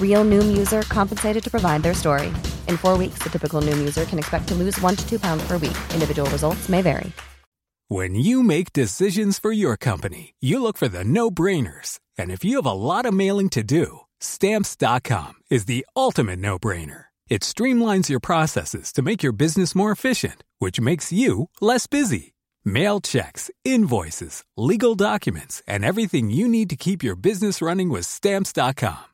Real Noom user compensated to provide their story. In four weeks, the typical Noom user can expect to lose one to two pounds per week. Individual results may vary. When you make decisions for your company, you look for the no brainers. And if you have a lot of mailing to do, stamps.com is the ultimate no brainer. It streamlines your processes to make your business more efficient, which makes you less busy. Mail checks, invoices, legal documents, and everything you need to keep your business running with stamps.com.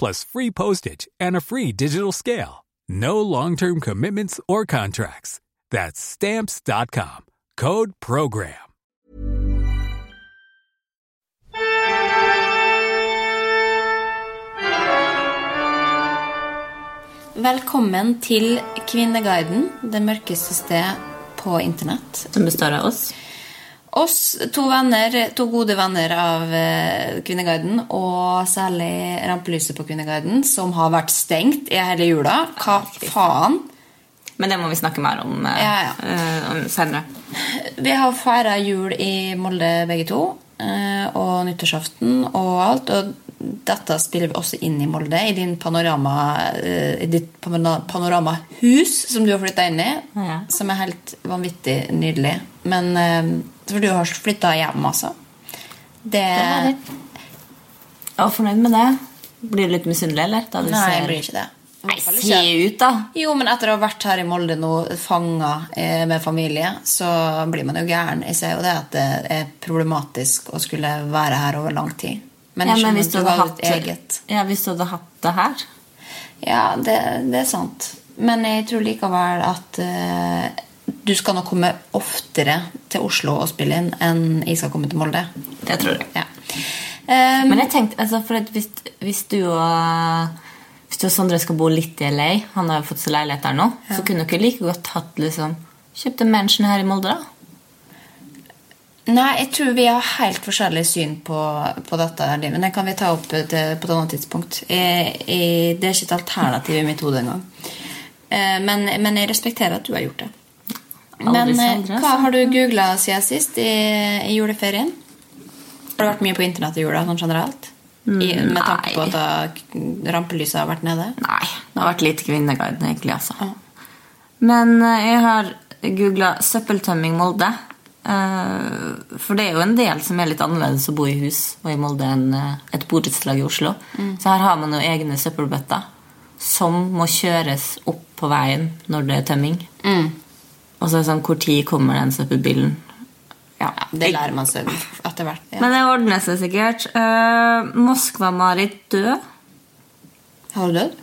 plus free postage and a free digital scale. No long-term commitments or contracts. That's stamps.com. Code program. Velkommen til Kvinneguiden, det mørkeste sted på internett. Som består av oss. Oss, to venner, to gode venner av eh, Kvinneguiden, og særlig rampelyset på Kvinneguiden, som har vært stengt i hele jula. Hva faen? Men det må vi snakke mer om, eh, Ja, ja. eh, om senere. Vi har feira jul i Molde begge to, og nyttårsaften og alt. Og dette spiller vi også inn i Molde, i din panorama, i ditt panoramahus som du har flytta inn i. Ja. Som er helt vanvittig nydelig. Men For du har flytta hjem, altså. Det. Jeg var fornøyd med det. Blir du litt misunnelig, eller? Nei, ser... jeg blir ikke det. Nei, se ut, da! Jo, men etter å ha vært her i Molde nå, fanga eh, med familie, så blir man jo gæren. Jeg ser jo det at det er problematisk å skulle være her over lang tid. Men, Ja, men hvis du hadde hatt, eget. ja, hvis du hadde hatt det her Ja, det, det er sant. Men jeg tror likevel at eh, du skal nok komme oftere til Oslo og spille inn enn jeg skal komme til Molde. Det tror jeg. Ja. Um, Men jeg tenkte, altså, for at hvis, hvis du og Hvis du og Sondre skal bo litt i LA, han har jo fått seg leilighet der nå, så kunne dere like godt hatt liksom Kjøpt en mansion her i Molde, da. Nei, jeg tror vi har helt forskjellig syn på, på dette. her, Men det kan vi ta opp til, på et annet tidspunkt. Jeg, jeg, det er ikke et alternativ i mitt hode engang. Eh, Men, men jeg respekterer at du har gjort det. Men eh, hva har du googla siden sist i, i juleferien? Har du vært mye på internett i jula sånn generelt? I, med tanke på at rampelyset har vært nede? Nei, det har vært litt Kvinneguiden, egentlig. altså. Men eh, jeg har googla 'søppeltømming Molde'. Eh, for det er jo en del som er litt annerledes å bo i hus og i Molde enn et borettslag i Oslo. Så her har man jo egne søppelbøtter som må kjøres opp på veien når det er tømming. Og så er det sånn tid kommer den søppelbilen? Ja, Det lærer man seg etter hvert. Ja. Men det ordner seg sikkert. Uh, Moskva-Marit død. Har du dødd?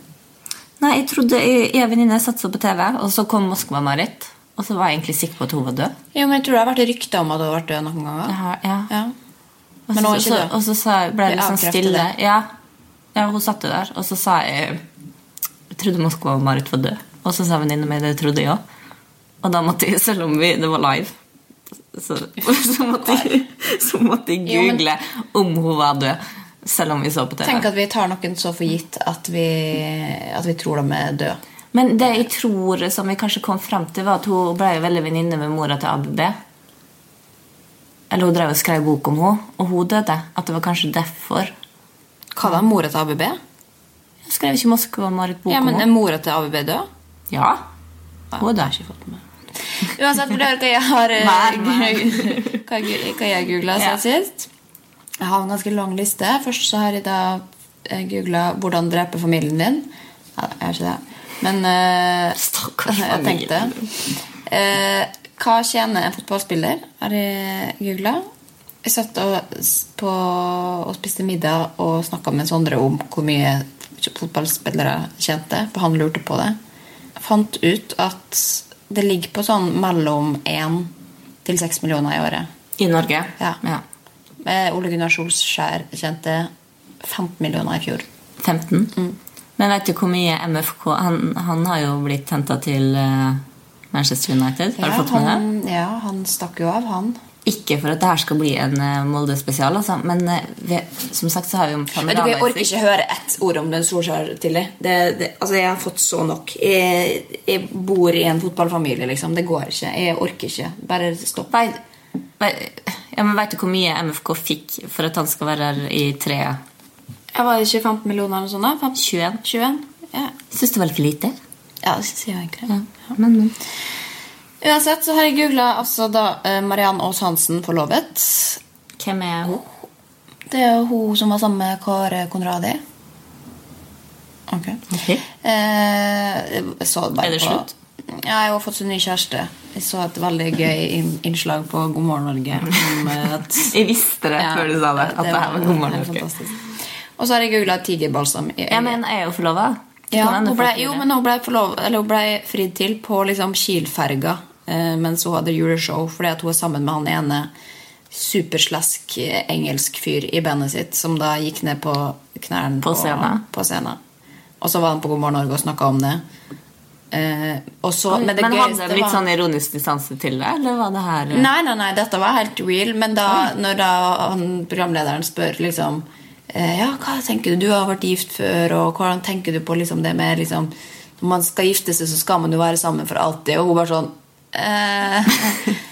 Nei, jeg trodde og venninne satt seg på TV, og så kom Moskva-Marit. Og så var jeg egentlig sikker på at hun var død. Jo, men jeg tror det har vært rykter om at hun har vært død noen ganger. Ja, ja. Ja. Men hun er ikke så, død. og så ble det litt sånn stille. det. Ja. ja, hun satt jo der, og så sa jeg Jeg trodde Moskva og Marit var død. Og så sa venninna mi det trodde jeg òg. Og da måtte jeg, selv om vi, det var live, så, så, måtte jeg, så måtte jeg Jo, men- google om hun var død. Selv om vi så på TV. Tenk at vi tar noen så for gitt at vi, at vi tror de er døde. Men det jeg tror som vi kanskje kom frem til, var at hun ble jo veldig venninne med mora til ABB. Eller hun drev og skrev bok om henne, og hun døde. At det var kanskje derfor. Hva da? Mora til ABB? Jeg skrev ikke Moskva og Marit bok Ja, men om Er mora til ABB død? Ja. Hun har jeg ikke fått med. Uansett, for det er hva jeg har eh, hva jeg, hva jeg googla siden sist. Jeg har en ganske lang liste. Først så har jeg da googla 'Hvordan drepe familien din'. Ja, jeg har ikke det. Men uh, Stakkars jeg tenkte uh, Hva tjener en fotballspiller? har jeg googla. Jeg satt og, på, og spiste middag og snakka med Sondre om hvor mye fotballspillere tjente, for han lurte på det. Jeg fant ut at det ligger på sånn mellom 1 til 6 millioner i året. I Norge? Ja. ja. Eh, Ole Gunnar Solskjær tjente 15 millioner i fjor. 15? Mm. Men vet du hvor mye MFK Han, han har jo blitt henta til eh, Manchester United. Har du fått med det? ja, han stakk jo av, han. Ikke for at det her skal bli en eh, Molde-spesial, altså. men eh, vi, som sagt så har vi jo panorama jeg orker ikke høre ett ord om den Solskjær tidlig. Det, det, altså, jeg har fått så nok. Jeg, jeg bor i en fotballfamilie, liksom. Det går ikke. Jeg orker ikke. Bare stopp. Vet, ja, men vet du hvor mye MFK fikk for at han skal være her i tre Jeg var ikke 15 millioner eller sånt? da? 15? 21? 21? Ja, Syns det var litt lite. ja det syns jeg egentlig. Ja. Men, men. Uansett så har jeg googla altså, da, eh, Mariann Aas Hansen forlovet. Hvem er hun? Det er hun som var sammen med Kåre Konradi. Ok. okay. Eh, Er det slutt? Ja, jeg har fått seg ny kjæreste. Jeg så et veldig gøy innslag på God morgen Norge. At, Jeg visste det Ja, før du sa det. At det, her var God morgen Norge. Og så har jeg googla tigerbalsam i øyet. Ja, men er hun forlova. Ja, hun ble, jo, men hun ble, forlov, eller hun ble fridd til på liksom Kiel-ferga eh, mens hun hadde juleshow, fordi at hun er sammen med han ene superslask eh, engelsk fyr i bandet sitt, som da gikk ned på knærne På scenen. på scenen. Og så var han på God morgen Norge og snakka om det. Eh, og så, men det men hadde det litt var- sånn ironisk distanse til det, eller var det her Nei, nei, nei, dette var helt real. Men da, når da han, programlederen spør liksom Ja, hva tenker du? Du har vært gift før, og hvordan tenker du på liksom det med liksom Når man skal gifte seg, så skal man jo være sammen for alltid. Og hun bare sånn eh,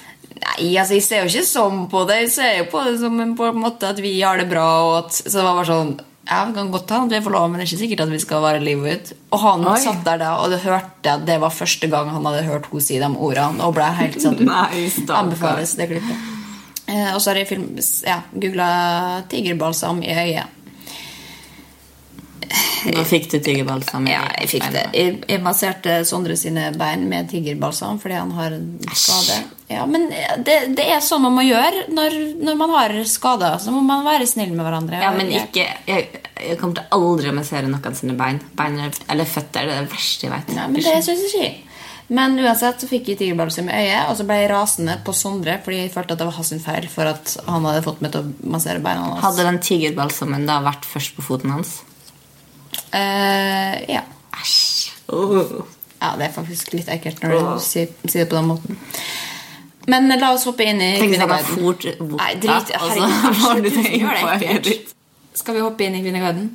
Nei, altså, jeg ser jo ikke sånn på det. Jeg ser jo på det som en, på en måte at vi har det bra. Og at, så det var bare sånn ja, Vi kan godt hende at vi er forlova, men det er ikke sikkert at vi skal være livet ut. Og han Oi. satt der da og det hørte at det var første gang han hadde hørt henne si de ordene. Og ble helt sånn Nei. Anbefales det klippet. Eh, og så har jeg film, ja, googla tigerbalsam i øyet. Da fikk du tigerbalsam i Ja, jeg fikk det. Jeg, jeg masserte Sondre sine bein med tigerbalsam fordi han har skade. Ja, men det, det er sånn man må gjøre når, når man har skader. Så må man være snill med hverandre. Ja, men ikke Jeg, jeg kommer til aldri å massere noen sine bein. bein eller føtter. Det er det verste jeg vet. Nei, men det syns jeg ikke. Men uansett så fikk jeg tigerbalsam i øyet, og så ble jeg rasende på Sondre fordi jeg følte at det var hans feil for at han hadde fått meg til å massere beina hans. Hadde den tigerbalsamen da vært først på foten hans? Uh, ja. Æsj. Oh. Ja, det er faktisk litt ekkelt når du sier, sier det på den måten. Men la oss hoppe inn i Kvinneguiden. Nei, drit herregud, altså, hva du gjør det på ekkelt. Skal vi hoppe inn i Kvinneguiden?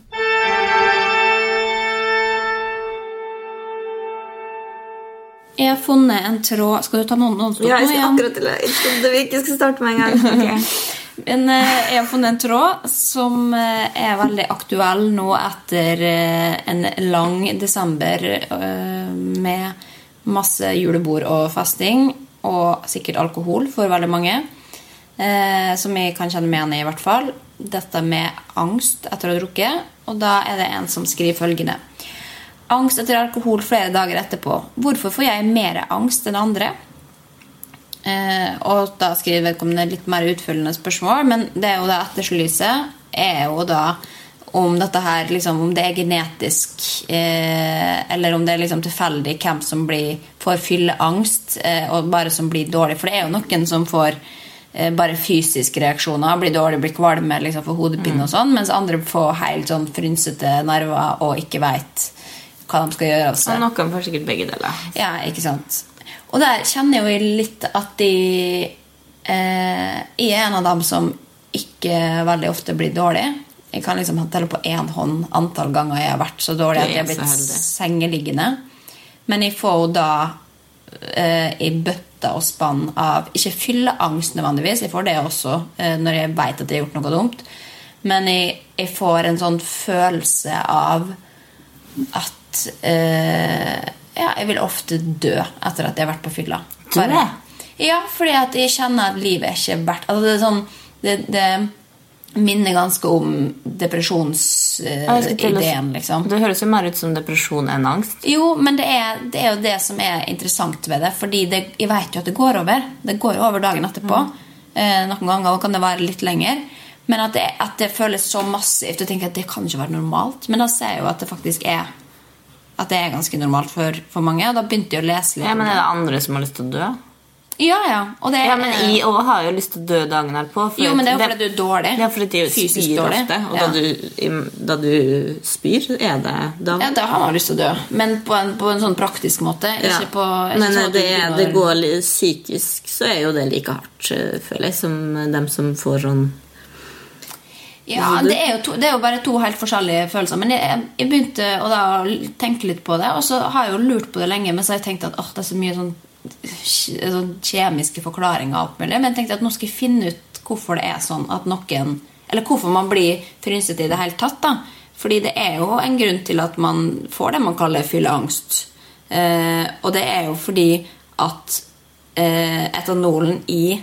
Jeg har funnet en tråd Skal du ta noen, noen Ja, jeg skal igjen? akkurat til det. Jeg trodde vi ikke skulle starte med en gang. Men eh, jeg har funnet en tråd som eh, er veldig aktuell nå etter eh, en lang desember med masse julebord og festing, og sikkert alkohol for veldig mange. Som jeg kan kjenne meg igjen i, i hvert fall. Dette med angst etter å ha drukket. Og da er det en som skriver følgende. Angst etter alkohol flere dager etterpå. Hvorfor får jeg mer angst enn andre? Eh, og da skriver vedkommende litt mer utfyllende spørsmål, men det er jo da etterlyset er jo da om dette her, liksom, om det er genetisk, eh, eller om det er liksom tilfeldig hvem som blir, får fylleangst, eh, og bare som blir dårlig. For det er jo noen som får eh, bare fysiske reaksjoner, blir dårlig, blir kvalme, liksom, får hodepine og sånn, mens andre får helt sånn frynsete nerver og ikke veit hva de skal gjøre Altså. Og noen får sikkert begge deler. Ja, ikke sant. Og der kjenner jeg jo litt at de eh, Jeg er en av dem som ikke veldig ofte blir dårlig. Jeg kan liksom telle på én hånd antall ganger jeg har vært så dårlig at jeg har blitt sengeliggende. Men jeg får jo da eh, i bøtta og spann av Ikke fylleangst nødvendigvis, jeg får det også eh, når jeg veit at jeg har gjort noe dumt. Men jeg, jeg får en sånn følelse av at eh, Ja, jeg vil ofte dø etter at jeg har vært på fylla. Bare- Ja, fordi at jeg kjenner at livet er ikke verdt altså det, er sånn, det, det minner ganske om depresjonsideen, eh, liksom. Det høres jo mer ut som depresjon enn angst. Jo, men det er, det er jo det som er interessant ved det. Fordi jeg vet jo at det går over. Det går over dagen etterpå. Eh, noen ganger kan det være litt lenger. Men at det, at det føles så massivt. Og tenker at det kan ikke være normalt. Men da ser jeg jo at det faktisk er At det er ganske normalt for, for mange. Og da begynte jeg å lese litt. Ja, men. Er det andre som har lyst til å dø? ja, ja. Og det, Ja, men Jeg òg har jo lyst til å dø dagen herpå. for Jo, men det er jo det- fordi du er dårlig. Ja, fordi Fysisk spyr dårlig. ofte. Og Ja. da, du, da du spyr, er det da Ja, da har man lyst til å dø. Men på en, på en sånn praktisk måte. Ja. Ikke på ikke Men sånn det, er, det går litt psykisk, så er jo det like hardt, føler jeg, som dem som får sånn Ja, det er, jo to, det er jo bare to helt forskjellige følelser. Men jeg, jeg begynte å da tenke litt på det, og så har jeg jo lurt på det lenge, men så har jeg tenkt at åh, det er så mye sånn, sånn kjemiske forklaringer. Men jeg tenkte at nå skal jeg finne ut hvorfor det er sånn at noen Eller hvorfor man blir frynsete i det hele tatt. da. Fordi det er jo en grunn til at man får det man kaller fylleangst. Eh, og det er jo fordi at eh, etanolen i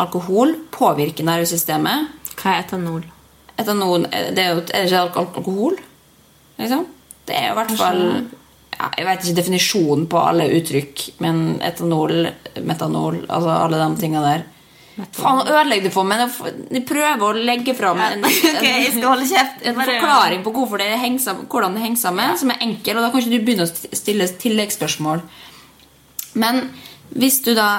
alkohol påvirker nervesystemet. Hva er etanol? Etanol eh, det er jo er det ikke alk alkohol? Liksom? Det er jo i hvert fall ja, Jeg vet ikke definisjonen på alle uttrykk, men etanol, metanol Altså alle de tinga der. Faen, nå ødelegger du for meg! Jeg prøver å legge fram en, Ok, jeg skal holde kjeft. en forklaring på hvorfor det henger sammen, hvordan det henger sammen, som er enkel. Og da kan ikke du begynne å stille tilleggsspørsmål. Men hvis du da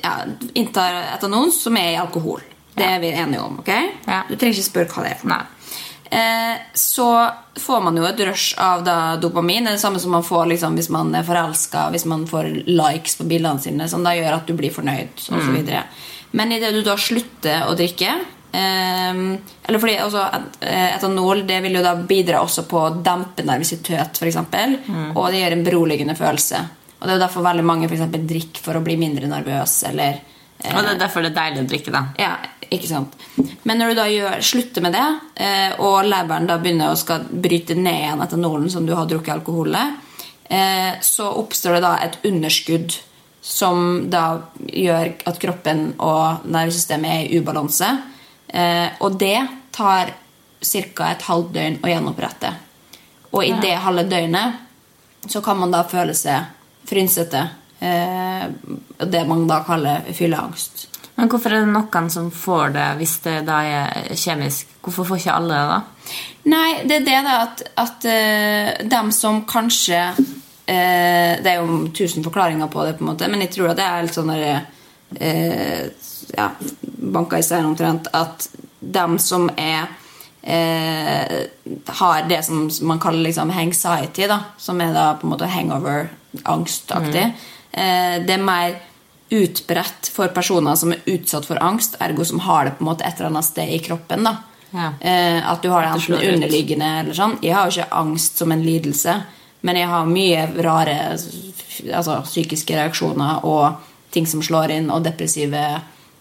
ja, inntar etanol, som er i alkohol Det er vi enige om. ok? Ja. Du trenger ikke spørre hva det er. for Nei. Eh, så får man jo et rush av da dopamin. Det er det samme som man får liksom, hvis man er forelska, hvis man får likes på bildene sine, som da gjør at du blir fornøyd. Og så videre. Men idet du da slutter å drikke eh, Eller fordi også, eh, etanol det vil jo da bidra også på å dempe nervøsitet, f.eks. Mm. Og det gjør en beroligende følelse. Og det er jo derfor veldig mange for eksempel, drikker for å bli mindre nervøs. Eller eh, Og det er derfor det er deilig å drikke, da. ja, ikke sant. Men når du da gjør, slutter med det, eh, og leveren da begynner å skal bryte ned igjen etanolen som du har drukket alkoholet, eh, så oppstår det da et underskudd som da gjør at kroppen og nervesystemet er i ubalanse. Eh, og det tar ca. et halvt døgn å gjenopprette. Og i det halve døgnet så kan man da føle seg frynsete. Eh, det man da kaller fylleangst. Men hvorfor er det noen som får det hvis det da er kjemisk? Hvorfor får ikke alle det, da? Nei, det er det da at, at uh, dem som kanskje uh, Det er jo tusen forklaringer på det, på en måte, men jeg tror at det er litt sånn derre uh, ja, banka i stein omtrent, at dem som er eh, har det som man kaller liksom anxiety, da, som er da på en måte hangover-angstaktig, eh, det er mer utbredt for personer som er utsatt for angst, ergo som har det på en måte et eller annet sted i kroppen. da. Ja. Eh, at du har det enten underliggende eller sånn. Jeg har jo ikke angst som en lidelse, men jeg har mye rare altså, psykiske reaksjoner og ting som slår inn, og depressive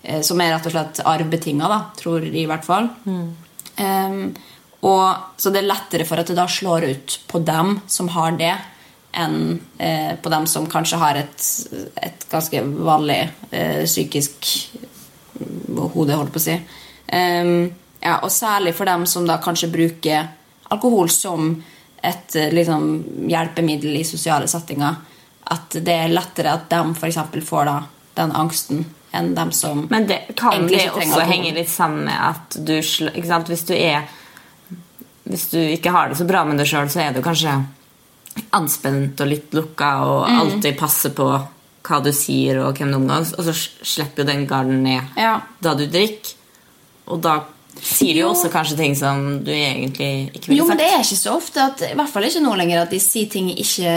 eh, Som er rett og slett arvbetinga, tror de i hvert fall. Em, og, så det er lettere for at det da slår ut på dem som har det, enn eh, på dem som kanskje har et, et ganske vanlig eh, psykisk hode, holdt på å si. Ehm, ja, og særlig for dem som da kanskje bruker alkohol som et eh, liksom, hjelpemiddel i sosiale settinger. At det er lettere at de f.eks. får da den angsten enn dem som Men det, kan det også alkohol. henge litt sammen med at du? Hvis du er hvis du ikke har det så bra med deg sjøl, så er du kanskje anspent og litt lukka og Mm. alltid passer på hva du sier og hvem du omgås, og så slipper jo den garden ned Ja. da du drikker. Og da sier du jo også kanskje ting som du egentlig ikke ville Jo, men det er ikke så ofte at, I hvert fall ikke nå lenger at de sier ting jeg ikke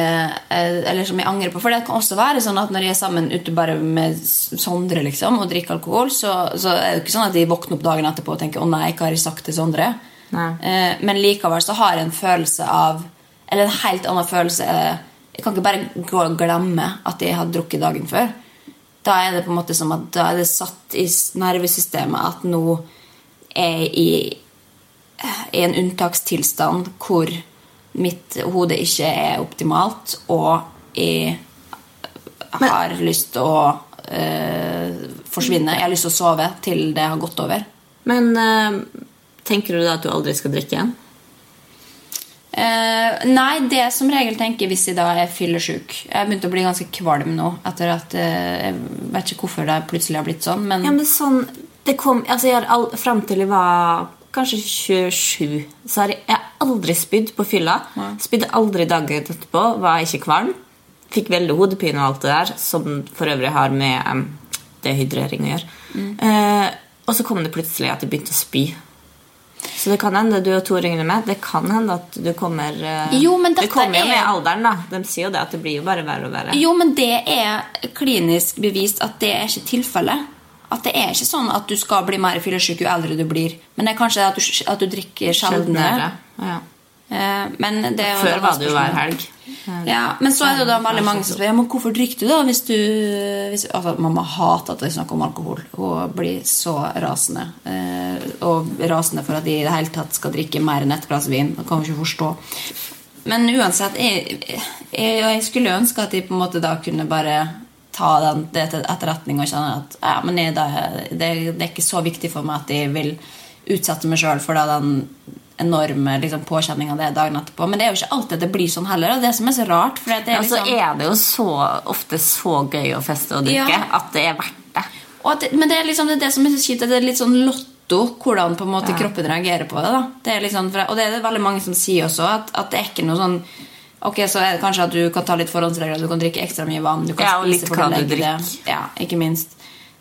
eh, Eller som jeg angrer på. For det kan også være sånn at når jeg er sammen ute bare med Sondre liksom, og drikker alkohol, så, så er det ikke sånn at de våkner opp dagen etterpå og tenker 'Å nei, hva har jeg sagt til Sondre?' Nei. Eh, men likevel så har jeg en følelse av Eller en helt annen følelse eh, Jeg kan ikke bare gå og glemme at jeg har drukket dagen før. Da er det på en måte som at da er det satt i nervesystemet at nå er jeg i i en unntakstilstand hvor mitt hode ikke er optimalt, og jeg har lyst til å øh, forsvinne. Jeg har lyst til å sove til det har gått over. Men øh, tenker du da at du aldri skal drikke igjen? Eh, nei, det som regel tenker hvis jeg da er fyllesyk. Jeg begynte å bli ganske kvalm nå. Etter at eh, Jeg vet ikke hvorfor det plutselig har blitt sånn, men Ja, men sånn det kom, altså jeg all, Frem til jeg var kanskje 27, så har jeg, jeg har aldri spydd på fylla. Spydde aldri dagen etterpå, var ikke kvalm. Fikk veldig hodepine og alt det der, som for øvrig har med um, dehydrering å gjøre. Eh, og så kom det plutselig at jeg begynte å spy. Så det kan hende du og Tor Inge med. Det kan hende at du kommer eh, Jo, men Det kommer jo er- med alderen, da. De sier jo det at det blir jo bare verre og verre. Jo, men det er klinisk bevist at det er ikke tilfellet. At det er ikke sånn at du skal bli mer fyllesyk jo eldre du blir. Men det er kanskje at du, at du drikker sjeldnere. Ja. Eh, Men det er Før var det jo hver helg. Ja, men så er det jo da veldig mange som spør ja, men hvorfor drikker du da hvis du hvis, altså, Mamma hater at jeg snakker om alkohol. Hun blir så rasende. Eh, og rasende for at de i det hele tatt skal drikke mer enn ett glass vin. Det kan hun ikke forstå. Men uansett, jeg, jeg, jeg skulle ønske at de på en måte da kunne bare ta den, det til etterretning og kjenne at ja, men jeg, da, det, det er ikke så viktig for meg at jeg vil utsette meg sjøl for da den enorme liksom, påkjenninga det er dagen etterpå. Men det er jo ikke alltid det blir sånn heller. Og det som er så rart for det er Ja, så liksom, er det jo så ofte så gøy å feste og drikke Ja. at det er verdt det. det, Men det er liksom det, er det som er så kjipt, det er litt sånn lotto hvordan på en måte kroppen reagerer på det. da det er liksom, Og det er det veldig mange som sier også, at, at det er ikke noe sånn Ok, Så er det kanskje at du kan ta litt forhåndsregler, du kan drikke ekstra mye vann. Du kan Ja, og litt hva du drikker. Ja, ikke minst.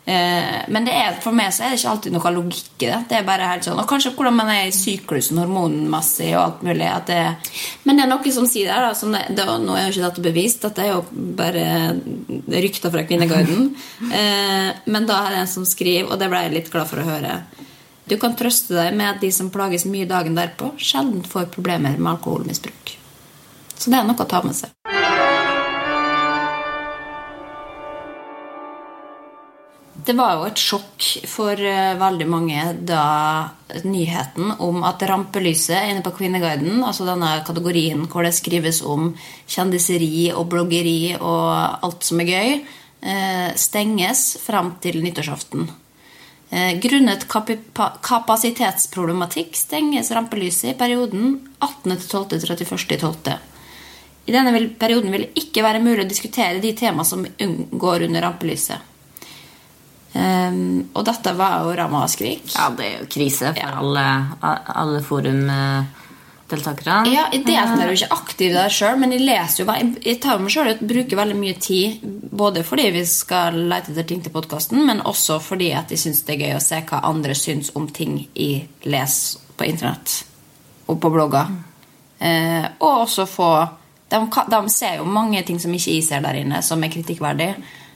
Eh, men det er, for meg så er det ikke alltid noe logikk i det. Det er bare helt sånn, Og kanskje hvordan man er i syklusen hormonmessig og alt mulig. Det, men det er noe som sier der, da, som det, det, nå er jo ikke dette bevist, dette er jo bare rykter fra Kvinneguiden. Eh, men da er det en som skriver, og det ble jeg litt glad for å høre Du kan trøste deg med at de som plages mye dagen derpå, sjelden får problemer med alkoholmisbruk. Så det er noe å ta med seg. Det var jo et sjokk for eh, veldig mange da nyheten om at rampelyset inne på Kvinneguiden, altså denne kategorien hvor det skrives om kjendiseri og bloggeri og alt som er gøy, eh, stenges frem til nyttårsaften. Eh, Grunnet kapasitetsproblematikk stenges rampelyset i perioden 18.12.-31.12. I denne perioden vil det ikke være mulig å diskutere de tema som går under rampelyset. Ehm, og dette var jo ramma av skrik. Ja, det er jo krise for alle, alle forumdeltakere. Ja, jeg deltar jo ikke aktivt der sjøl, men jeg leser jo Jeg, tar meg ut bruker veldig mye tid, både fordi vi skal lete etter ting til podkasten, men også fordi at jeg syns det er gøy å se hva andre syns om ting jeg leser på internett og på blogger. Eh, og også få de, de ser jo mange ting som ikke jeg ser der inne, som er kritikkverdig.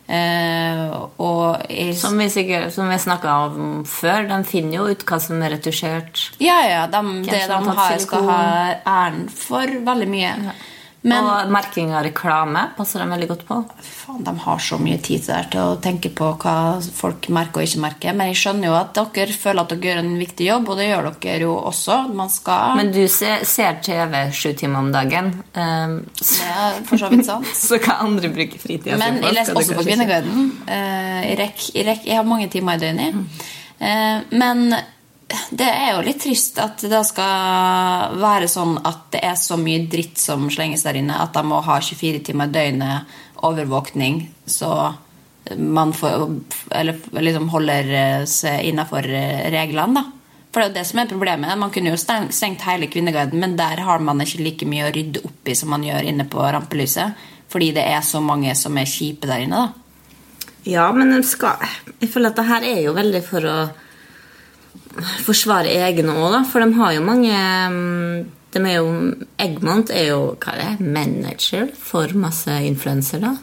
Eh, Som vi, sikkert- som vi snakka om før, de finner jo ut hva som er retusjert. Ja, ja, de, det de har skal ha æren for veldig mye. Men og merking av reklame passer de veldig godt på. faen, de har så mye tid der til å tenke på hva folk merker og ikke merker. Men jeg skjønner jo at dere føler at dere gjør en viktig jobb, og det gjør dere jo også. Men du ser, ser TV sju timer om dagen. Um, så, er for så vidt sant. så hva andre bruker fritida Men jeg leser også på Kvinneguiden. Uh, Jeg, jeg, jeg har mange timer i døgnet. Uh, Men det er jo litt trist at det skal være sånn at det er så mye dritt som slenges der inne, at de må ha 24 timer i døgnet overvåkning, så man får, eller liksom holder seg innafor reglene, da. For det er jo det som er problemet. Man kunne jo stengt hele Kvinneguiden, men der har man ikke like mye å rydde opp i som man gjør inne på rampelyset. Fordi det er så mange som er kjipe der inne, da. Ja, men skal Jeg føler at det her er jo veldig for å forsvare egne òg, da. For de har jo mange mm, de er jo, Egmont er jo hva er det, manager for masse influensere,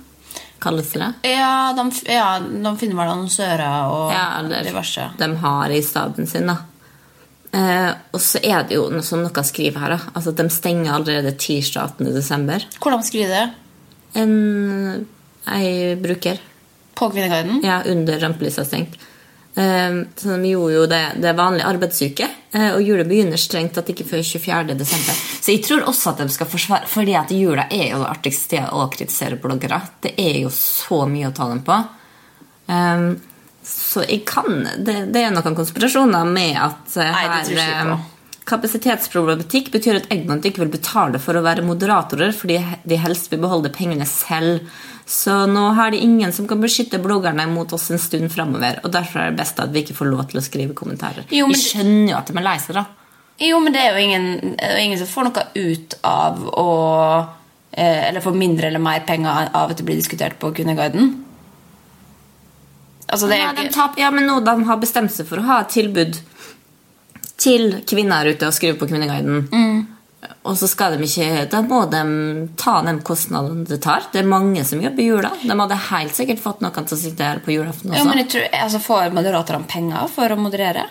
kalles det det? Ja, de, ja, de finner vel annonsører og Ja, eller diverse. de har i staben sin, da. Eh, og så er det jo noe som noen skriver her, da. Altså de stenger allerede tirsdag 18. desember. Hvordan skriver det? En ei bruker. På Kvinneguiden? Ja, under rampelyset stengt. Eh, så de gjorde jo det, det vanlige arbeidsuke, eh, og jula begynner strengt tatt ikke før 24. desember. Så jeg tror også at de skal forsvare Fordi at jula er jo det artigste stedet å kritisere bloggere. Det er jo så mye å ta dem på. Eh, så jeg kan Det, det er noen konspirasjoner med at eh, Nei, det tror ikke jeg på. Kapasitetsproblematikk betyr at Egmont ikke vil betale for å være moderatorer fordi de helst vil beholde pengene selv. Så nå har de ingen som kan beskytte bloggerne mot oss en stund framover. Og derfor er det best at vi ikke får lov til å skrive kommentarer. Jo, men Vi skjønner jo at de er lei seg, da. Jo, men det er jo ingen, er jo ingen som får noe ut av å eh, Eller får mindre eller mer penger av at det blir diskutert på Kundeguiden. Altså, det er jo ikke ja, men nå de har bestemt seg for å ha et tilbud til kvinner ute og skriver på Kvinneguiden. Mm. Og så skal de ikke Da må de ta den kostnadene det tar. Det er mange som jobber jula. De hadde helt sikkert fått noen til å sitte her på julaften også. Ja, men jeg tror, altså, Får moderatorene penger for å moderere?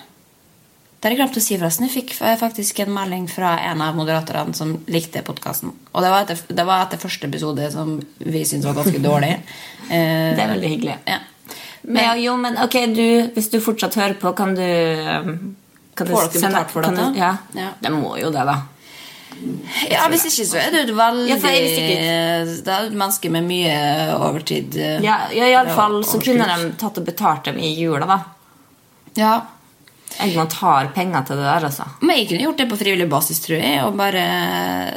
Det har jeg glemt å si, forresten. Jeg fikk faktisk en melding fra en av moderatorene som likte podkasten. Og det var, etter, det var etter første episode, som vi syntes var ganske dårlig. Eh, Det er veldig hyggelig. Ja. Men, ja, jo, men ok, du, hvis du fortsatt hører på, kan du um, kan Får dere betalt for dette? Ja. Ja. det må jo det, da. ja, Hvis ikke, så er du jo veldig Ja, Det er et menneske med mye overtid. eh, Ja, ja Iallfall så kunne de tatt og betalt dem i jula, da. Ja. Egmont tar penger til det der, altså. Men jeg kunne gjort det på frivillig basis, tror jeg, og bare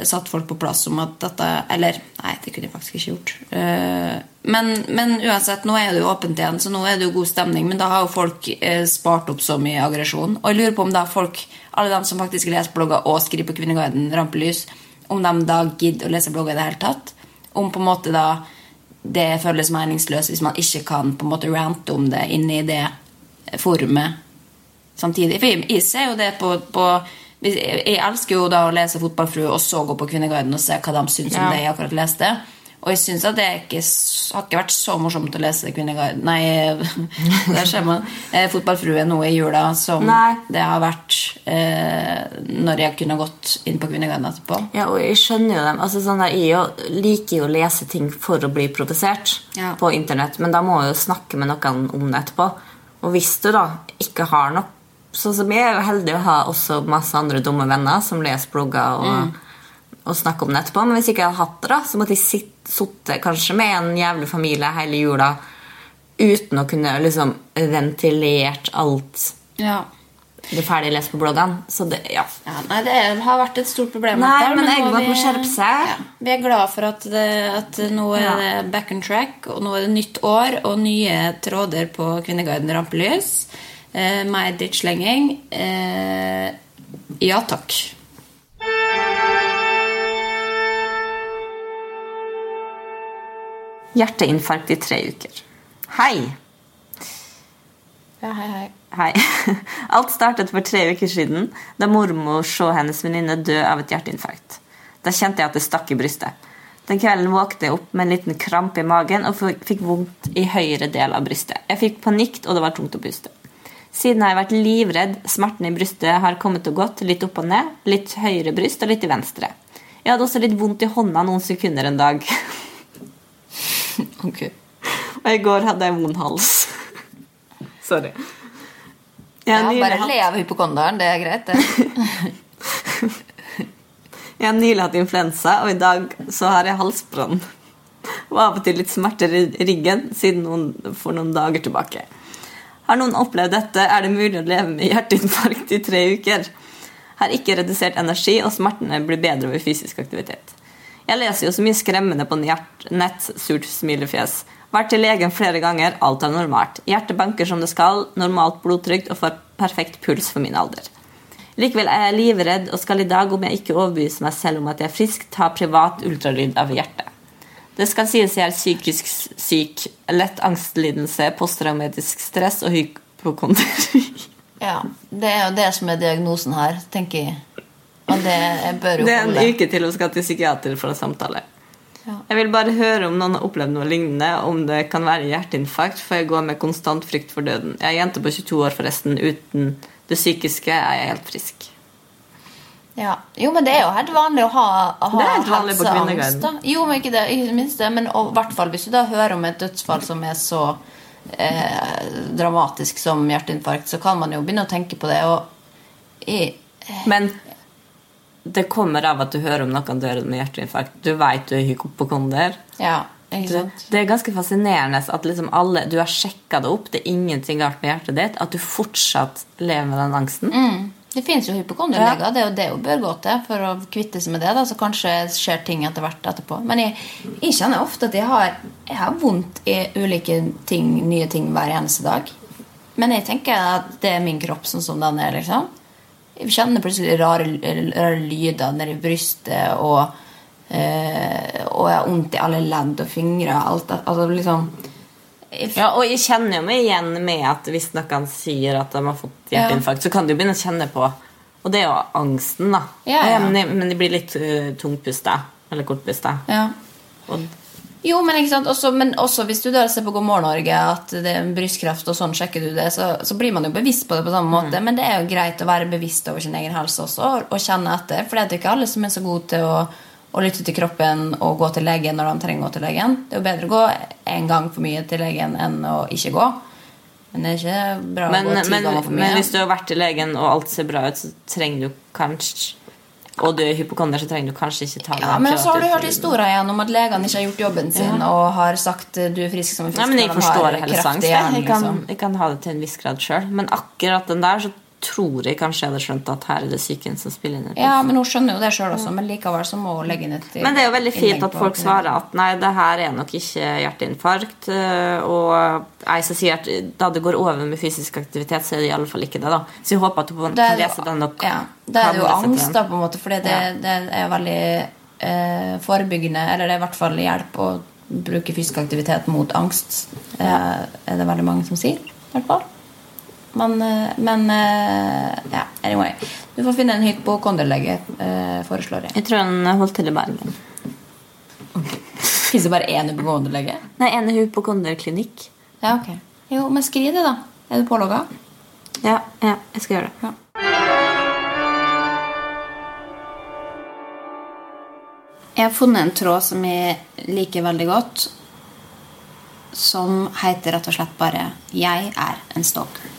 satt folk på plass om at dette Eller, nei, det kunne jeg faktisk ikke gjort. Eh, Men, men uansett, nå er det jo åpent igjen, så nå er det jo god stemning. Men da har jo folk eh, spart opp så mye aggresjon. Og jeg lurer på om da folk, alle de som faktisk leser blogger og skriver på Kvinneguiden Rampelys, om de da gidder å lese blogger i det hele tatt. Om på en måte da det føles meningsløst hvis man ikke kan på en måte rante om det inne i det forumet samtidig. For jeg, ser jo det på, på Jeg elsker jo da å lese Fotballfrue og så gå på Kvinneguiden og se hva de syns Ja. om det jeg akkurat leste. Og jeg syns at det ikke, har ikke vært så morsomt å lese Kvinneguiden Nei, der ser man. Eh, Fotballfrue nå i jula som Nei. det har vært eh, når jeg kunne gått inn på Kvinneguiden etterpå. Ja, og jeg skjønner jo dem. Altså, sånn der, jeg liker jo å lese ting for å bli provosert Ja. på internett, men da må jeg jo snakke med noen om det etterpå. Og hvis du da ikke har noe Sånn som jeg er jo heldig å ha også masse andre dumme venner som leser blogger og, og snakker om det etterpå. Men hvis jeg ikke hadde hatt det, da, så måtte jeg sitt- sitte kanskje med en jævlig familie hele jula uten å kunne liksom ventilert alt Ja. det ferdig lest på bloggene. Så det, ja. Ja, nei, det er- har vært et stort problem. Nei, der, men men vi- må skjerpe seg. Ja, vi er glad for at, det, at nå er Ja. det back on track, og nå er det nytt år og nye tråder på Kvinneguiden Rampelys. Eh, mer drittslenging. Eh, ja takk. Hjerteinfarkt i tre uker. Hei! Ja, hei, hei. Hei. Alt startet for tre uker siden da mormor så hennes venninne dø av et hjerteinfarkt. Da kjente jeg at det stakk i brystet. Den kvelden våknet jeg opp med en liten kramp i magen og fikk vondt i høyre del av brystet. Jeg fikk panikk, og det var tungt å puste. Siden har jeg vært livredd. Smerten i brystet har kommet og gått, litt opp og ned, litt høyre bryst og litt i venstre. Jeg hadde også litt vondt i hånda noen sekunder en dag. Ok. Og i går hadde jeg vond hals. Sorry. Ja, bare hatt- le av hypokonderen. Det er greit, det. Jeg har nylig hatt influensa, og i dag så har jeg halsbrann. Og av og til litt smerter i ryggen siden noen, for noen dager tilbake. Har noen opplevd dette, er det mulig å leve med hjerteinfarkt i tre uker. Har ikke redusert energi, og smertene blir bedre ved fysisk aktivitet. Jeg leser jo så mye skremmende på nett, surt smilefjes. Vært til legen flere ganger, alt er normalt. Hjertet banker som det skal, normalt blodtrykk og får perfekt puls for min alder. Likevel er jeg livredd og skal i dag, om jeg ikke overbeviser meg selv om at jeg er frisk, ta privat ultralyd av hjertet. Det skal sies jeg er psykisk syk, lett angstlidelse, posttraumatisk stress og hypokondri. Ja, Det er jo det som er diagnosen her, tenker jeg. Og det bør jo Det er en uke til hun skal til psykiater for en samtale. Ja. Jeg vil bare høre om noen har opplevd noe lignende, om det kan være hjerteinfarkt, for jeg går med konstant frykt for døden. Jeg er jente på 22 år, forresten. Uten det psykiske er jeg helt frisk. Ja. Jo, men det er jo helt vanlig å ha, å ha Det er helt vanlig på Kvinneguiden. Jo, men ikke det, ikke det minste. Men i hvert fall hvis du da hører om et dødsfall som er så eh, dramatisk som hjerteinfarkt, så kan man jo begynne å tenke på det. Og i, Men det kommer av at du hører om noen dør med hjerteinfarkt. Du vet du er hypokonder. ja, ikke Det, sant? det er ganske fascinerende at liksom alle, du har sjekka det opp, det er ingenting galt med hjertet ditt, at du fortsatt lever med den angsten. Mm. Det fins jo hypokonderleger. Det er jo det hun bør gå til for å kvitte seg med det. da, Så kanskje skjer ting etter hvert etterpå. Men jeg, jeg kjenner ofte at jeg har, jeg har vondt i ulike ting, nye ting hver eneste dag. Men jeg tenker at det er min kropp sånn som den er. liksom. Jeg kjenner plutselig rare, rare lyder nedi brystet, og, øh, og jeg har vondt i alle ledd og fingre. Alt, altså liksom Ja, og jeg kjenner jo meg igjen med at hvis noen sier at de har fått hjerteinfarkt, så kan du jo begynne å kjenne på Og det er jo angsten, da. Ja, ja. men, de, men de blir litt uh, tungpusta. Eller kortpusta. ja. Og Jo, men ikke sant? Også, men også hvis du da ser på God morgen Norge at det er brystkreft, og sånn sjekker du det, så, så blir man jo bevisst på det på samme måte. Men det er jo greit å være bevisst over sin egen helse også, og, og kjenne etter. For det er ikke alle som er så gode til å, å lytte til kroppen og gå til legen når de trenger å gå til legen. Det er jo bedre å gå en gang for mye til legen enn å ikke gå. Men det er ikke bra men, å gå ti men, ganger for mye. men hvis du har vært til legen, og alt ser bra ut, så trenger du kanskje Og du er hypokonder, så trenger du kanskje ikke ta ja, men så har du hørt historier igjen om at legene ikke har gjort jobben sin og har sagt eh, du er frisk som en fisk Nei, men jeg forstår hele sangen. Jeg, Liksom. jeg kan ha det til en viss grad sjøl. Men akkurat den der så tror jeg kanskje jeg hadde skjønt at her er det psyken som spiller inn. Ja, men hun skjønner jo det sjøl også, men likevel så må hun legge inn et Men det er jo veldig fint at folk svarer at nei, det her er nok ikke hjerteinfarkt. øh, Og jeg som sier at da det går over med fysisk aktivitet, så er det i alle fall ikke det. da Så jeg håper at du kan Det lese den nok. ja, da er det jo angst, da, på en måte, for det, det er veldig eh, forebyggende, eller det er i hvert fall hjelp å bruke fysisk aktivitet mot angst. Er er det veldig mange som sier, i hvert fall. Men, eh, men eh, ja, anyway. Du får finne en hypokonderlege, eh, foreslår jeg. Jeg tror han holdt til i Bergen. Fins det bare én hypokonderlege? Nei, en hypokonderklinikk. Ja, ok. Jo, men skriv det, da. Er du pålogga? Ja, ja, jeg skal gjøre det. Ja. Jeg har funnet en tråd som jeg liker veldig godt, som heter rett og slett bare 'Jeg er en stalker'.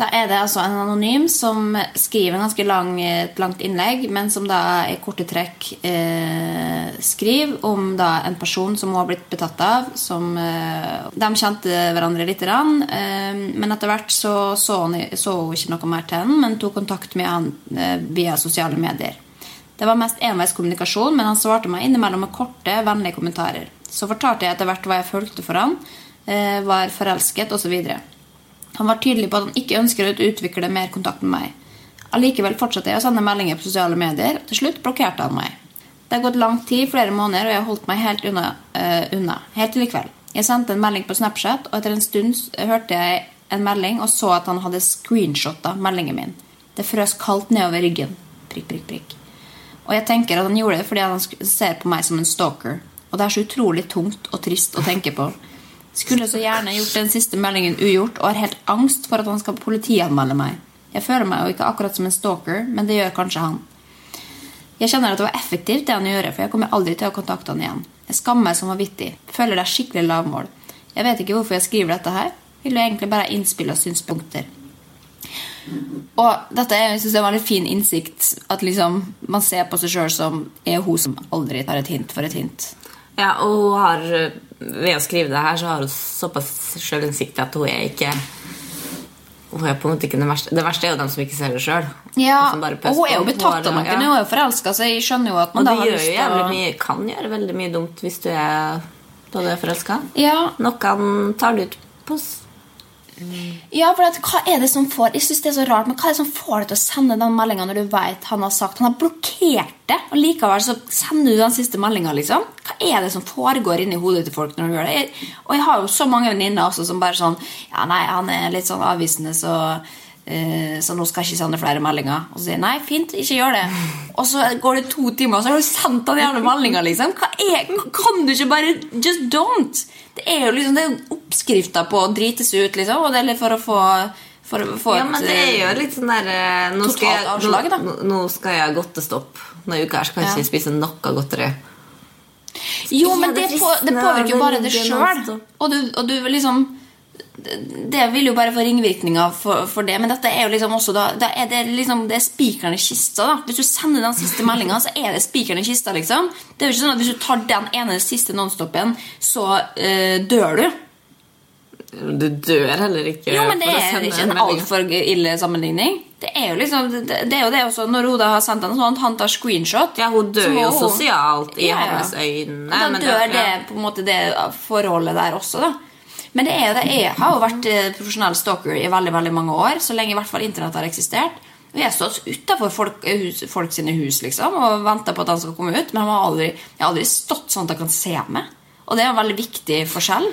Da er det altså en anonym som skriver en ganske lang, et langt innlegg, men som da i korte trekk eh, skriver om da en person som hun har blitt betatt av. Som, eh, de kjente hverandre litt, grann, eh, men etter hvert så, så, hun, så hun ikke noe mer til ham, men tok kontakt med han eh, via sosiale medier. Det var mest enveiskommunikasjon, men han svarte meg innimellom med korte, vennlige kommentarer. Så fortalte jeg etter hvert hva jeg følte for han, eh, var forelsket osv. Han var tydelig på at han ikke ønsker å utvikle mer kontakt med meg. Allikevel fortsatte jeg å sende meldinger på sosiale medier, og til slutt blokkerte han meg. Det har gått lang tid, flere måneder, og jeg har holdt meg helt unna, uh, unna. Helt til i kveld. Jeg sendte en melding på Snapchat, og etter en stund hørte jeg en melding og så at han hadde screenshotta meldingen min. Det frøs kaldt nedover ryggen. Prikk, prikk, prikk. Og jeg tenker at han gjorde det fordi han ser på meg som en stalker. Og det er så utrolig tungt og trist å tenke på. Skulle så gjerne gjort den siste meldingen ugjort og har helt angst for at han skal politianmelde meg. Jeg føler meg jo ikke akkurat som en stalker, men det gjør kanskje han. Jeg kjenner at det var effektivt, det han gjør, for jeg kommer aldri til å kontakte han igjen. Jeg skammer meg som vanvittig. Føler det er skikkelig lavmål. Jeg vet ikke hvorfor jeg skriver dette her. Vil jo egentlig bare ha innspill og synspunkter. Og dette er, jeg synes en veldig fin innsikt. At liksom man ser på seg sjøl som er hun som aldri tar et hint for et hint. Ja, og hun har, ved å skrive det her, så har hun såpass sjølinnsikt at hun er ikke Hun er på en måte ikke det verste. Det verste er jo dem som ikke ser det sjøl. Ja, og hun er jo betatt av noen. Hun er jo forelska, så jeg skjønner jo at man da har lyst til å mye, kan gjøre veldig mye dumt hvis du er da du er forelska. Ja, Noen tar det ut på Ja, for at, hva er det som får Jeg synes det er så rart, men hva er det som får deg til å sende den meldinga når du vet han har sagt Han har blokkert det, og likevel så sender du den siste meldinga, liksom? Hva er det som foregår inni hodet til folk når du gjør det? Jeg, og jeg har jo så mange venninner også som bare sånn Ja, nei, han er litt sånn avvisende, så så nå skal jeg ikke sende flere meldinger. Og så sier jeg nei, fint, ikke gjør det. Og så går det to timer, og så har du sendt den jævla meldinga. Liksom. Kan du ikke bare Just don't! Det er jo liksom, det er oppskrifta på å drite seg ut, liksom. Og det er litt for å få, for å få Ja, men det er jo litt sånn der eh, Nå skal jeg, avslag, da. nå, nå skal jeg ha godtestopp. Denne uka så kan jeg Ja. ikke spise noe godteri. Jo, men det på, det påvirker jo bare det sjøl. Og, og du liksom Det vil jo bare få ringvirkninger for, for det. Men dette er jo liksom også da, da er det liksom Det er spikeren i kista. da Hvis du sender den siste meldinga, så er det spikeren i kista. liksom Det er jo ikke sånn at Hvis du tar den ene siste nonstopen, så uh, dør du. Du dør heller ikke. Jo, men det er ikke en altfor ille sammenligning. Det er jo liksom Det, det er jo det også Når Oda har sendt den sånn han tar screenshot Ja, hun dør jo hun- sosialt i Ja, ja. hans øyne. Og da men dør ja. det på en måte det forholdet der også, da. Men det er jo det. Jeg har jo vært eh, profesjonell stalker i veldig veldig mange år. Så lenge i hvert fall internett har eksistert. Og jeg har stått utafor folk, eh, folk sine hus liksom, og venta på at han skal komme ut. Men han har aldri, jeg har aldri stått sånn at han kan se meg. Og det er en veldig viktig forskjell.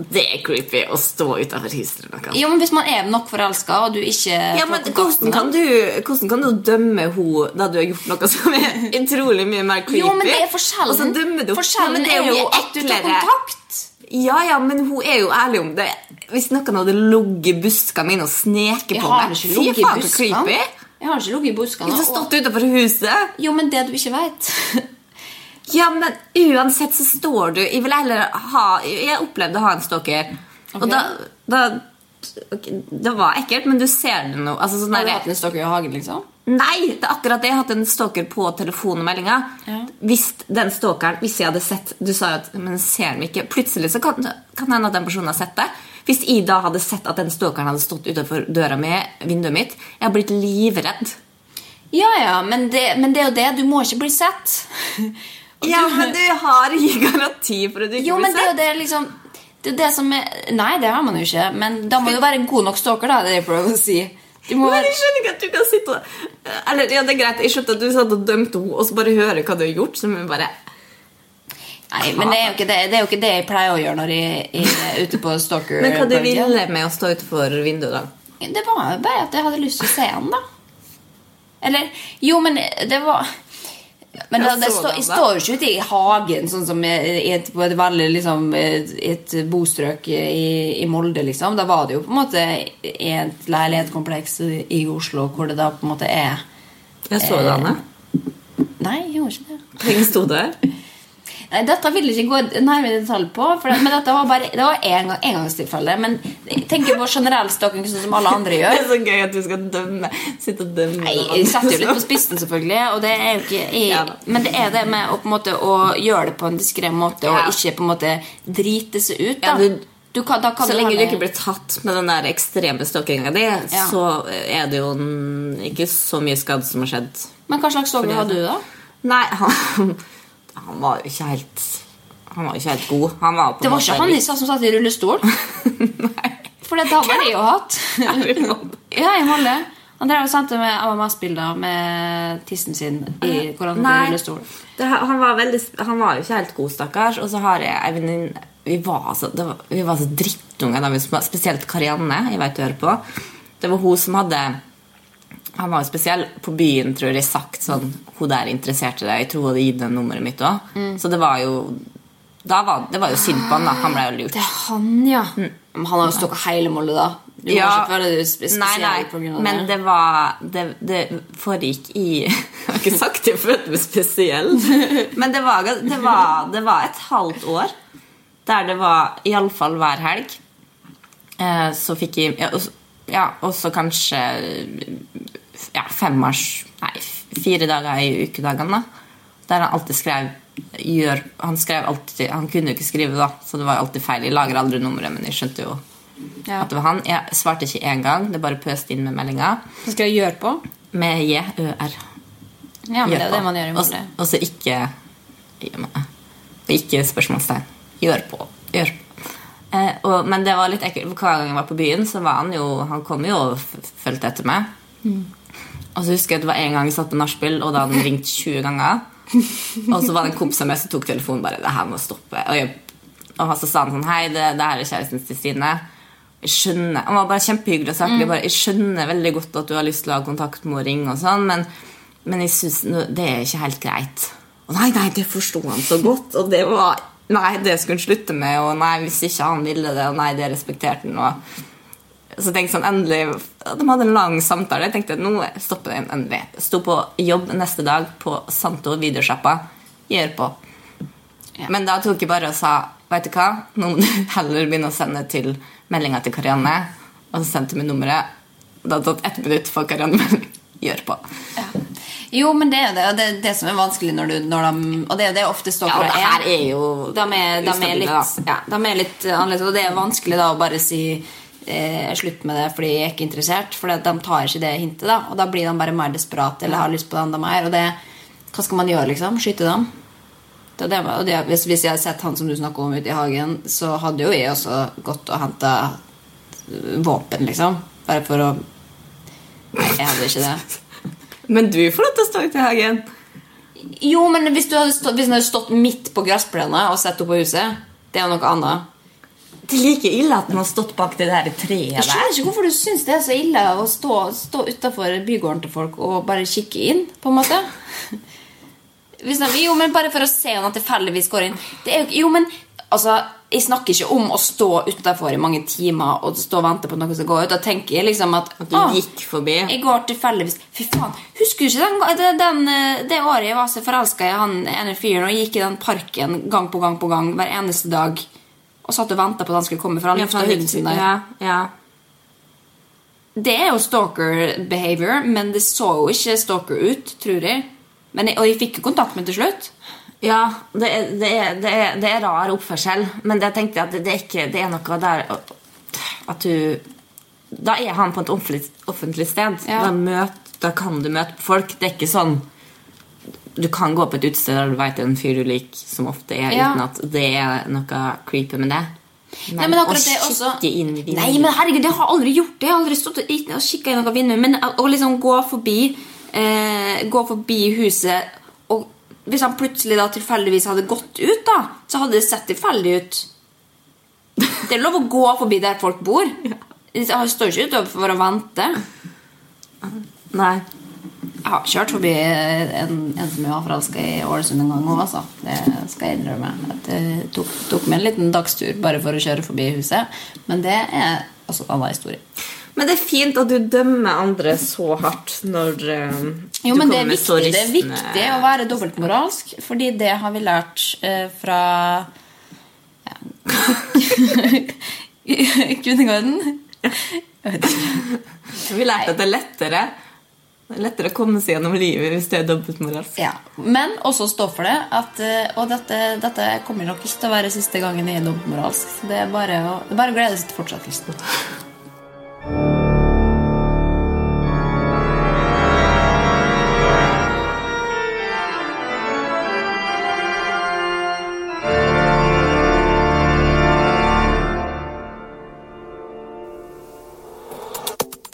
Det er creepy å stå utafor huset eller noe. Jo, men Hvis man er nok forelska, og du ikke Ja, men hvordan kan, du, hvordan kan du dømme henne da du har gjort noe som er utrolig mye mer creepy? Jo, men det er forskjellen. Og så dømmer du Forskjellen Ja, men det er jo at du tar kontakt. Ja, ja, men hun er jo ærlig om det. Hvis noen hadde ligget i buskene mine og sneket på meg Fy faen, så creepy. Jeg har ikke ligget i buskene. Hvis du stått utenfor huset Jo, men det du ikke vet Ja, men uansett så står du Jeg vil heller ha Jeg opplevde å ha en stalker. Okay. Og da, da okay, Det var ekkelt, men du ser det nå. Altså, sånn Har du hatt en stalker i hagen, liksom? Nei, det er akkurat det. Jeg har hatt en stalker på telefonmeldinga. Ja. Hvis den stalkeren, hvis jeg hadde sett Du sa jo at men ser dem ikke Plutselig så kan kan det hende at den personen har sett det. Hvis jeg da hadde sett at den stalkeren hadde stått utenfor døra mi, vinduet mitt Jeg hadde blitt livredd. Ja, ja, men det, men det er jo det. Du må ikke bli sett. Ja, du- men du har ikke garanti for at du ikke Jo, men blir det er jo sett. det liksom det er det som er, Nei, det har man jo ikke. Men da må du være en god nok stalker, da. Det er det jeg prøver å si. Du må Men jeg skjønner ikke at du kan sitte og Eller, ja, det er greit, jeg skjønte at du satt og dømte henne, og så bare høre hva du har gjort. Så bare Nei, men det er det, det, er jo ikke det jeg pleier å gjøre når jeg, jeg er ute på stalker. Men hva du ville med å stå utenfor vinduet, da? Det var bare at jeg hadde lyst til å se han, da. Eller Jo, men det var men det, det stå, jeg står jo ikke ute i hagen, sånn som i et, på et veldig liksom, et, et bostrøk i, i Molde. liksom. Da var det jo på en måte et leilighetskompleks i Oslo hvor det da på en måte er Jeg så det, Anne. Nei, jeg gjorde ikke det. Hvor lenge sto du? Nei, Dette vil jeg ikke gå nærmere i detalj på, det, men dette var bare det var en gang, engangstilfelle. Men jeg tenker på generell stalking, sånn som alle andre gjør. Det er så gøy at du skal dømme. Sitte og dømme. Nei, jeg setter jo litt på spissen, selvfølgelig. Det ikke, jeg, Ja men det er det med å, måte, å gjøre det på en diskré måte, Ja. og ikke på en måte drite seg ut. Da. Ja, du- Du kan, kan Så lenge du ikke blir tatt med den der ekstreme stalkinga di, Ja. så er det jo ikke så mye skadd som har skjedd. Men hva slags stalking hadde du, da? Nei, han, han var jo ikke helt Han var ikke helt god. Han var Det var ikke han i som satt i rullestol? Nei. For det har bare jeg jo hatt. ja, i Molde. Han drev og sendte med AMS-bilder med tissen sin i hvor han satt i Nei, rullestol. det, han, var veldig, han var jo ikke helt god, stakkars. Og så har jeg ei venninne vi, var så- det var- vi var så drittunge da vi spesielt Karianne. Jeg vet du hører på. Det var hun som hadde Han var jo spesiell på byen, tror jeg, sagt sånn Hun der interesserte deg. Jeg tror hun hadde gitt henne nummeret mitt òg. Mm. Så det var jo da var, Det var jo synd på han, da. Han ble jo lurt. Det er han, ja. Men han har jo stukket hele Molde, da. Du må Ja. ikke føle deg Nei, nei, men det var Det, det foregikk i Jeg har ikke sagt jeg følte meg spesiell, men det var, det, var, det var et halvt år der det var iallfall hver helg. Eh, så fikk jeg ja, også kanskje ja, femmers Nei, fire dager i ukedagene. Der han alltid skrev gjør, Han skrev alltid Han kunne jo ikke skrive, da, så det var alltid feil. Jeg lager aldri nummeret, men jeg skjønte jo Ja. at det var han. Jeg svarte ikke én gang. Det bare pøste inn med meldinga. Hva skal jeg gjøre på? Med J-Ø-R. Ja, men det er det man gjør i så- Og så ikke Ikke spørsmålstegn. Gjør på. Gjør på. Eh, og, men det var litt ekkelt. Hver gang jeg var på byen, så var han jo Han kom jo og fulgte etter meg. Og så husker jeg at det var en gang jeg satt på nachspiel, og da hadde han ringt 20 ganger. Og så var det en kompis av meg som tok telefonen bare, det her må stoppe. Og, jeg, og så sa han sånn, hei, det, det her er kjæresten til Stine. Jeg skjønner, Han var bare kjempehyggelig og saklig. Bare, jeg skjønner veldig godt at du har lyst til å ha kontakt med å ringe, og sånn, men, men jeg synes, det er ikke helt greit. Og nei, nei, det forsto han så godt. Og det var Nei, det skulle han slutte med. Og nei, hvis ikke han ville det, og nei, det respekterte han. Og så tenkte jeg sånn, endelig De hadde en lang samtale. Jeg tenkte nå stopper den en ved. Sto på jobb neste dag på Santo videosjappa. Gjør på. Men da tok jeg bare og sa Vet du hva, nå må du heller begynne å sende til meldinga til Karianne. Og så sendte hun nummeret. Det hadde tatt ett minutt for Karianne melding. Gjør på. Jo, men det er jo det, og det, er det som er vanskelig når, du, når de Og det er det ofte Ja, for og det her er jo de er, de, er litt, ja, de er litt annerledes, og det er vanskelig da å bare si eh, slutter med det fordi jeg er ikke interessert. For de tar ikke det hintet, da og da blir de bare mer desperate eller har lyst på det enda mer. Og det, hva skal man gjøre, liksom? Skyte dem? Det, er det, og det, hvis, hvis jeg hadde sett han som du snakker om ute i hagen, så hadde jo jeg også gått og henta våpen, liksom. Bare for å Nei, jeg hadde ikke det. Men du får lov til å stå ute i hagen. Jo, men hvis du hadde stått, hvis den hadde stått midt på gressplenen og sett opp på huset, det er jo noe annet. Det er like ille at den har stått bak det der treet Jeg der. skjønner ikke hvorfor du syns det er så ille å stå, stå utafor bygården til folk og bare kikke inn, på en måte. Jo, men Bare for å se om han tilfeldigvis går inn. Det er jo, jo, men altså, Jeg snakker ikke om å stå utafor i mange timer og stå og vente på noe som går ut. Da tenker jeg liksom at At du «Å, gikk forbi. Jeg går tilfeldigvis Fy faen, Husker du ikke den, den, det året jeg var så forelska i han ene fyren og gikk i den parken gang på gang på gang hver eneste dag og satt og venta på at han skulle komme, for han Ja, hunden sin der. Ja, ja. Det er jo stalker behavior, men det så jo ikke stalker ut, tror jeg. Men jeg og jeg fikk jo kontakt med til slutt. Ja, det er, det, er, det, er, det er rar oppførsel, men det tenkte jeg at det, det, er ikke, det er noe der at du Da er han på et offentlig, offentlig sted. Ja. Da, møt, da kan du møte folk. Det er ikke sånn Du kan gå på et utested der du vet det er en fyr du liker, som ofte er, Ja. uten at det er noe creepy med det. Nei, men akkurat det også inn i Nei, men herregud, det har jeg aldri gjort det. Jeg har aldri stått og kikka i noe vindu. Men å liksom gå forbi eh, Gå forbi huset Og hvis han plutselig da tilfeldigvis hadde gått ut, da så hadde det sett tilfeldig ut. Det er lov å gå forbi der folk bor. Jeg står ikke utover for å vente. Nei. Jeg har kjørt forbi en, en som var forelska i Ålesund en gang òg, altså. Det skal jeg innrømme. Det tok, tok meg en liten dagstur bare for å kjøre forbi huset. Men det er altså en annen historie. Men det er fint at du dømmer andre så hardt når eh, Jo, du men er, kommer med så ristende det er viktig å være dobbeltmoralsk, fordi det har vi lært uh, fra ja. Ikke. Vi lærte at det er lettere Det er lettere å komme seg gjennom livet hvis du er dobbeltmoralsk. Ja. Men også stå for det. At, eh, og dette, dette kommer nok ikke til å være siste gangen jeg er dobbeltmoralsk. moralsk. det er bare å, det er bare å glede seg til fortsettelsen.